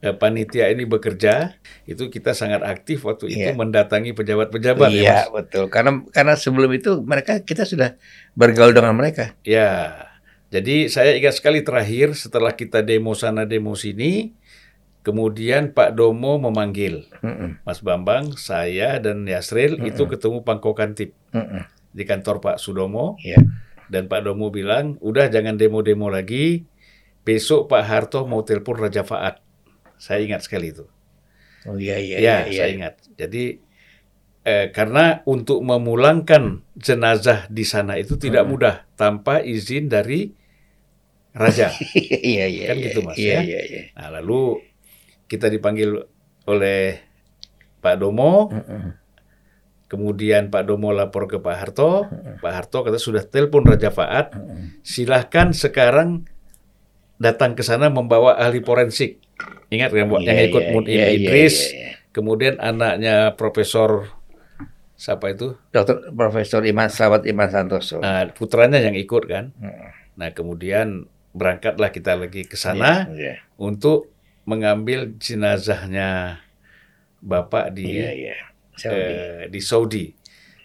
eh, panitia ini bekerja itu kita sangat aktif waktu itu Iya. mendatangi pejabat-pejabat ya, Iya, Mas. betul. Karena karena sebelum itu mereka kita sudah bergaul dengan mereka. Ya. Jadi saya ingat sekali terakhir setelah kita demo sana demo sini kemudian Pak Domo memanggil Mm-mm, Mas Bambang, saya dan Yasril itu Mm-mm. ketemu Pangko Kantip mm-mm. di kantor Pak Sudomo. Iya. Dan Pak Domo bilang, udah jangan demo-demo lagi. Besok Pak Harto mau telepon Raja Faat. Saya ingat sekali itu. Oh iya iya ya, iya. saya ingat. Jadi eh, karena untuk memulangkan jenazah di sana itu tidak mudah tanpa izin dari raja. (laughs) Iya iya. Kan iya, gitu, Mas, Iya ya? iya iya. Nah, lalu kita dipanggil oleh Pak Domo, kemudian Pak Domo lapor ke Pak Harto. Pak Harto kata sudah telepon Raja Faat, silahkan sekarang datang ke sana membawa ahli forensik. Ingat kan, Bu, yang ikut iya, Mun iya, iya, Idris, iya, iya. kemudian anaknya Profesor siapa itu? Dokter Profesor Iman Selamat Iman Santoso. Nah, putranya yang ikut kan. Hmm. Nah, kemudian berangkatlah kita lagi ke sana Iya, iya. untuk mengambil jenazahnya Bapak di Iya, iya. Saudi. eh, di Saudi.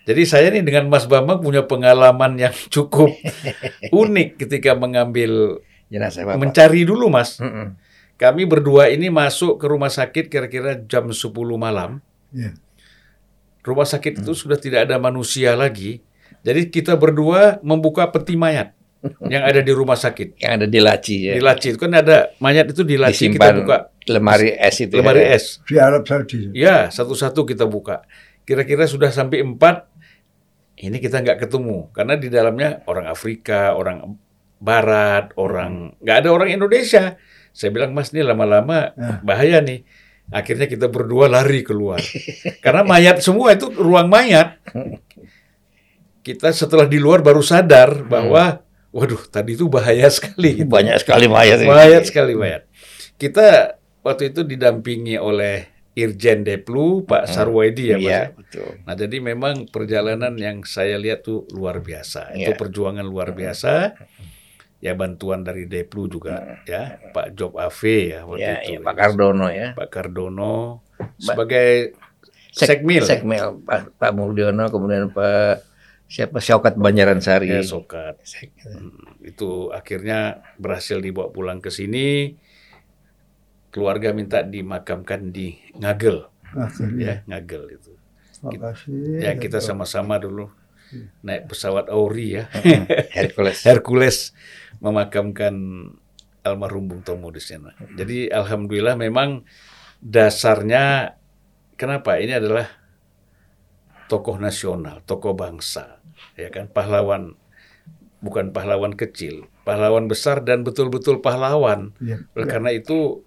Jadi saya nih dengan Mas Bambang punya pengalaman yang cukup (laughs) unik ketika mengambil Jenazah Bapak. mencari dulu Mas. Mm-mm. Kami berdua ini masuk ke rumah sakit kira-kira jam 10 malam. Iya. Rumah sakit itu sudah tidak ada manusia lagi. Jadi kita berdua membuka peti mayat yang ada di rumah sakit. Yang ada di laci ya. Di laci itu kan ada mayat itu di laci kita buka lemari es itu. lemari ya. es. Di Arab Saudi. Ya, satu-satu kita buka. Kira-kira sudah sampai empat. Ini kita nggak ketemu karena di dalamnya orang Afrika, orang Barat, orang nggak ada orang Indonesia. Saya bilang Mas ini lama-lama Ah. bahaya nih. Akhirnya kita berdua lari keluar (laughs) karena mayat semua itu ruang mayat. Kita setelah di luar baru sadar bahwa waduh tadi itu bahaya sekali. Banyak sekali mayat. ini. Mayat sekali mayat. Kita waktu itu didampingi oleh Irjen Deplu Pak Sarwedi ya Mas. Iya, ya? betul. Nah jadi memang perjalanan yang saya lihat tuh luar biasa. Itu Iya. perjuangan luar biasa. Ya bantuan dari Deplu juga ya Pak Job Ave ya waktu Ya, itu. ya, Pak Kardono ya. Pak Kardono sebagai Sek- sekmil Sekmil Pak, Pak Murdiono kemudian Pak siapa Syaukat Banjaran Sari. ya Sokat. Sek- Hmm, itu akhirnya berhasil dibawa pulang ke sini. Keluarga minta dimakamkan di Ngagel, Akhirnya. ya Ngagel itu. Makasih. Ya kita sama-sama dulu naik pesawat Auri ya, (laughs) Hercules. Hercules memakamkan almarhum Bung Tomo di sana. Jadi alhamdulillah memang dasarnya kenapa ini adalah tokoh nasional, tokoh bangsa, ya kan pahlawan bukan pahlawan kecil, pahlawan besar dan betul-betul pahlawan. Iya. Oleh karena itu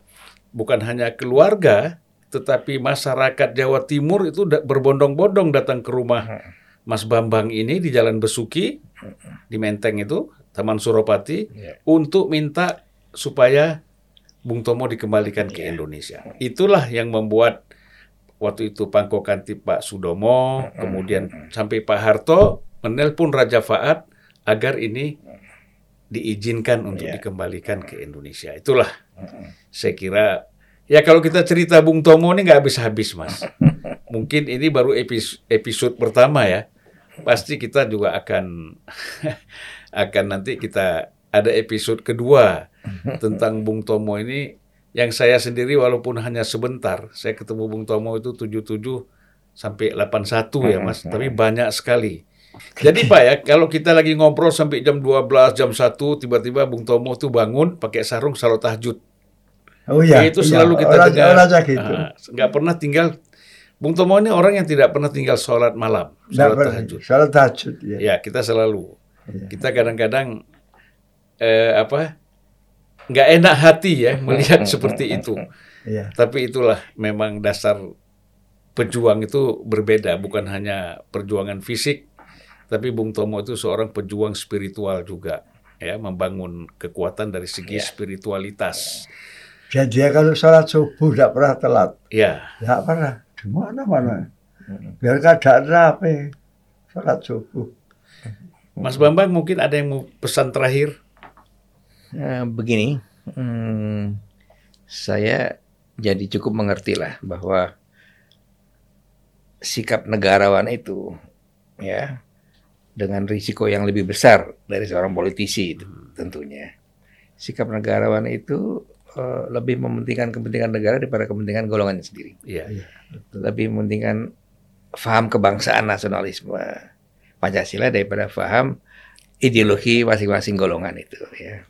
bukan hanya keluarga, tetapi masyarakat Jawa Timur itu berbondong-bondong datang ke rumah Mas Bambang ini di Jalan Besuki, di Menteng itu, Taman Suropati, Iya. untuk minta supaya Bung Tomo dikembalikan ke Indonesia. Itulah yang membuat waktu itu Pangko Kantip Pak Sudomo, kemudian sampai Pak Harto menelpon Raja Faat agar ini diizinkan untuk Iya. dikembalikan ke Indonesia. Itulah saya kira ya kalau kita cerita Bung Tomo ini nggak habis-habis mas. (laughs) Mungkin ini baru episode, episode pertama ya. Pasti kita juga akan (laughs) akan nanti kita ada episode kedua (laughs) tentang Bung Tomo ini yang saya sendiri walaupun hanya sebentar saya ketemu Bung Tomo itu 77 sampai 81 ya Mas tapi banyak sekali jadi Pak ya kalau kita lagi ngobrol sampai jam 12 jam 1 tiba-tiba Bung Tomo tuh bangun pakai sarung salat tahajud Oh iya. Ya, itu iya. selalu kita orang, dengar. Orang aja gitu. Ah, nggak pernah tinggal. Bung Tomo ini orang yang tidak pernah tinggal sholat malam, sholat tahajud. Sholat tahajud. Ya. Ya, kita selalu. Iya. Kita kadang-kadang eh, apa? nggak enak hati ya (laughs) melihat seperti itu. Iya. Tapi itulah memang dasar pejuang itu berbeda, bukan hanya perjuangan fisik, tapi Bung Tomo itu seorang pejuang spiritual juga, ya, membangun kekuatan dari segi Iya. spiritualitas. Dan dia kalau sholat subuh tidak pernah telat. Ya, Tidak pernah. Di mana-mana. Biar keadaan rapi. Sholat subuh. Mas Bambang mungkin ada yang mau pesan terakhir? Nah, begini, hmm, saya jadi cukup mengerti lah bahwa sikap negarawan itu ya dengan risiko yang lebih besar dari seorang politisi itu tentunya. Sikap negarawan itu eh, lebih mementingkan kepentingan negara daripada kepentingan golongannya sendiri. Iya. Lebih mementingkan faham kebangsaan nasionalisme Pancasila daripada faham ideologi masing-masing golongan itu ya.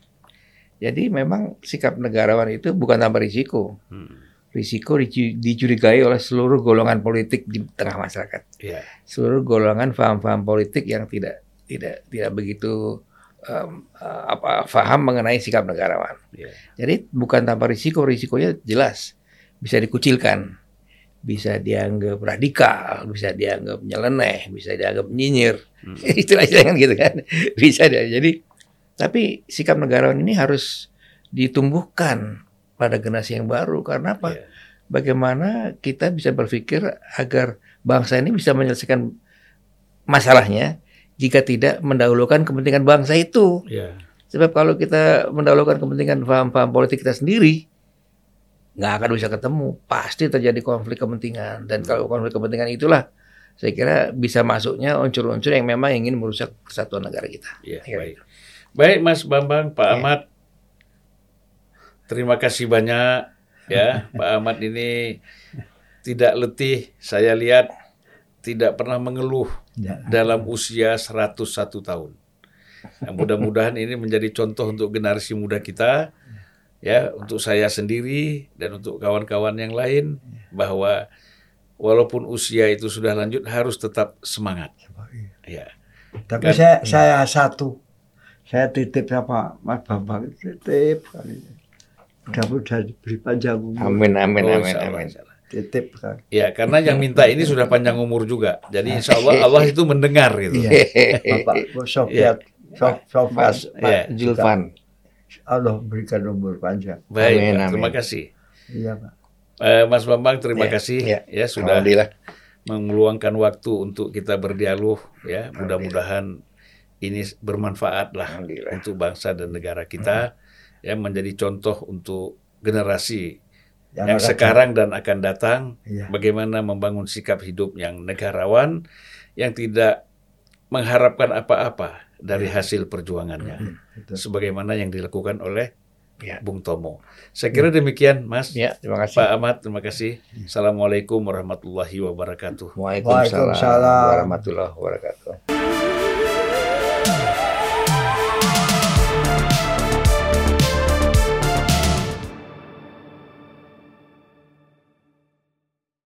Jadi memang sikap negarawan itu bukan tanpa risiko. Hmm. Risiko dicu- dicurigai oleh seluruh golongan politik di tengah masyarakat. Iya. Seluruh golongan faham-faham politik yang tidak tidak tidak begitu eh, apa faham mengenai sikap negarawan. Iya. Jadi bukan tanpa risiko, risikonya jelas bisa dikucilkan, bisa dianggap radikal, bisa dianggap nyeleneh, bisa dianggap nyinyir, Hmm. (laughs) itulah istilahnya kan gitu kan, bisa dia. Jadi tapi sikap negarawan ini harus ditumbuhkan pada generasi yang baru karena apa? Iya. Bagaimana kita bisa berpikir agar bangsa ini bisa menyelesaikan masalahnya jika tidak mendahulukan kepentingan bangsa itu. Ya. Sebab kalau kita mendahulukan kepentingan paham-paham politik kita sendiri, nggak akan bisa ketemu. Pasti terjadi konflik kepentingan. Dan kalau konflik kepentingan itulah, saya kira bisa masuknya unsur-unsur yang memang ingin merusak kesatuan negara kita. Ya, Ya, baik. Baik Mas Bambang, Pak Ya. Ahmad. Terima kasih banyak ya. Pak Ahmad ini tidak letih, saya lihat tidak pernah mengeluh Ya. dalam usia 101 tahun. Nah, mudah-mudahan ini menjadi contoh untuk generasi muda kita ya, untuk saya sendiri dan untuk kawan-kawan yang lain bahwa walaupun usia itu sudah lanjut harus tetap semangat. Ya. Tapi saya saya satu, saya titip sama Mas Bambang titip kali. Mudah-mudahan diberi panjang umur. Amin, amin, Oh, amin, amin. Titip kan. Ya, karena yang minta ini sudah panjang umur juga. Jadi insya Allah (laughs) Allah itu mendengar gitu. Iya. (laughs) Bapak Sofiat, Sof, Sofiat, Mas, Iya. Pak Julfan. Allah berikan umur panjang. Baik, Amin, amin. terima kasih. Iya Pak. Eh, Mas Bambang, terima Ya, kasih ya. ya sudah Alhamdulillah. meluangkan waktu untuk kita berdialog ya. Mudah-mudahan ini bermanfaat lah untuk bangsa dan negara kita ya menjadi contoh untuk generasi Yang yang sekarang dan akan datang Iya. bagaimana membangun sikap hidup yang negarawan yang tidak mengharapkan apa-apa dari hasil perjuangannya Betul. sebagaimana yang dilakukan oleh Ya. Bung Tomo. Saya kira demikian Mas. Ya, terima kasih. Pak Ahmad, terima kasih. Assalamualaikum warahmatullahi wabarakatuh. Waalaikumsalam Waalaikumsalam. warahmatullahi wabarakatuh.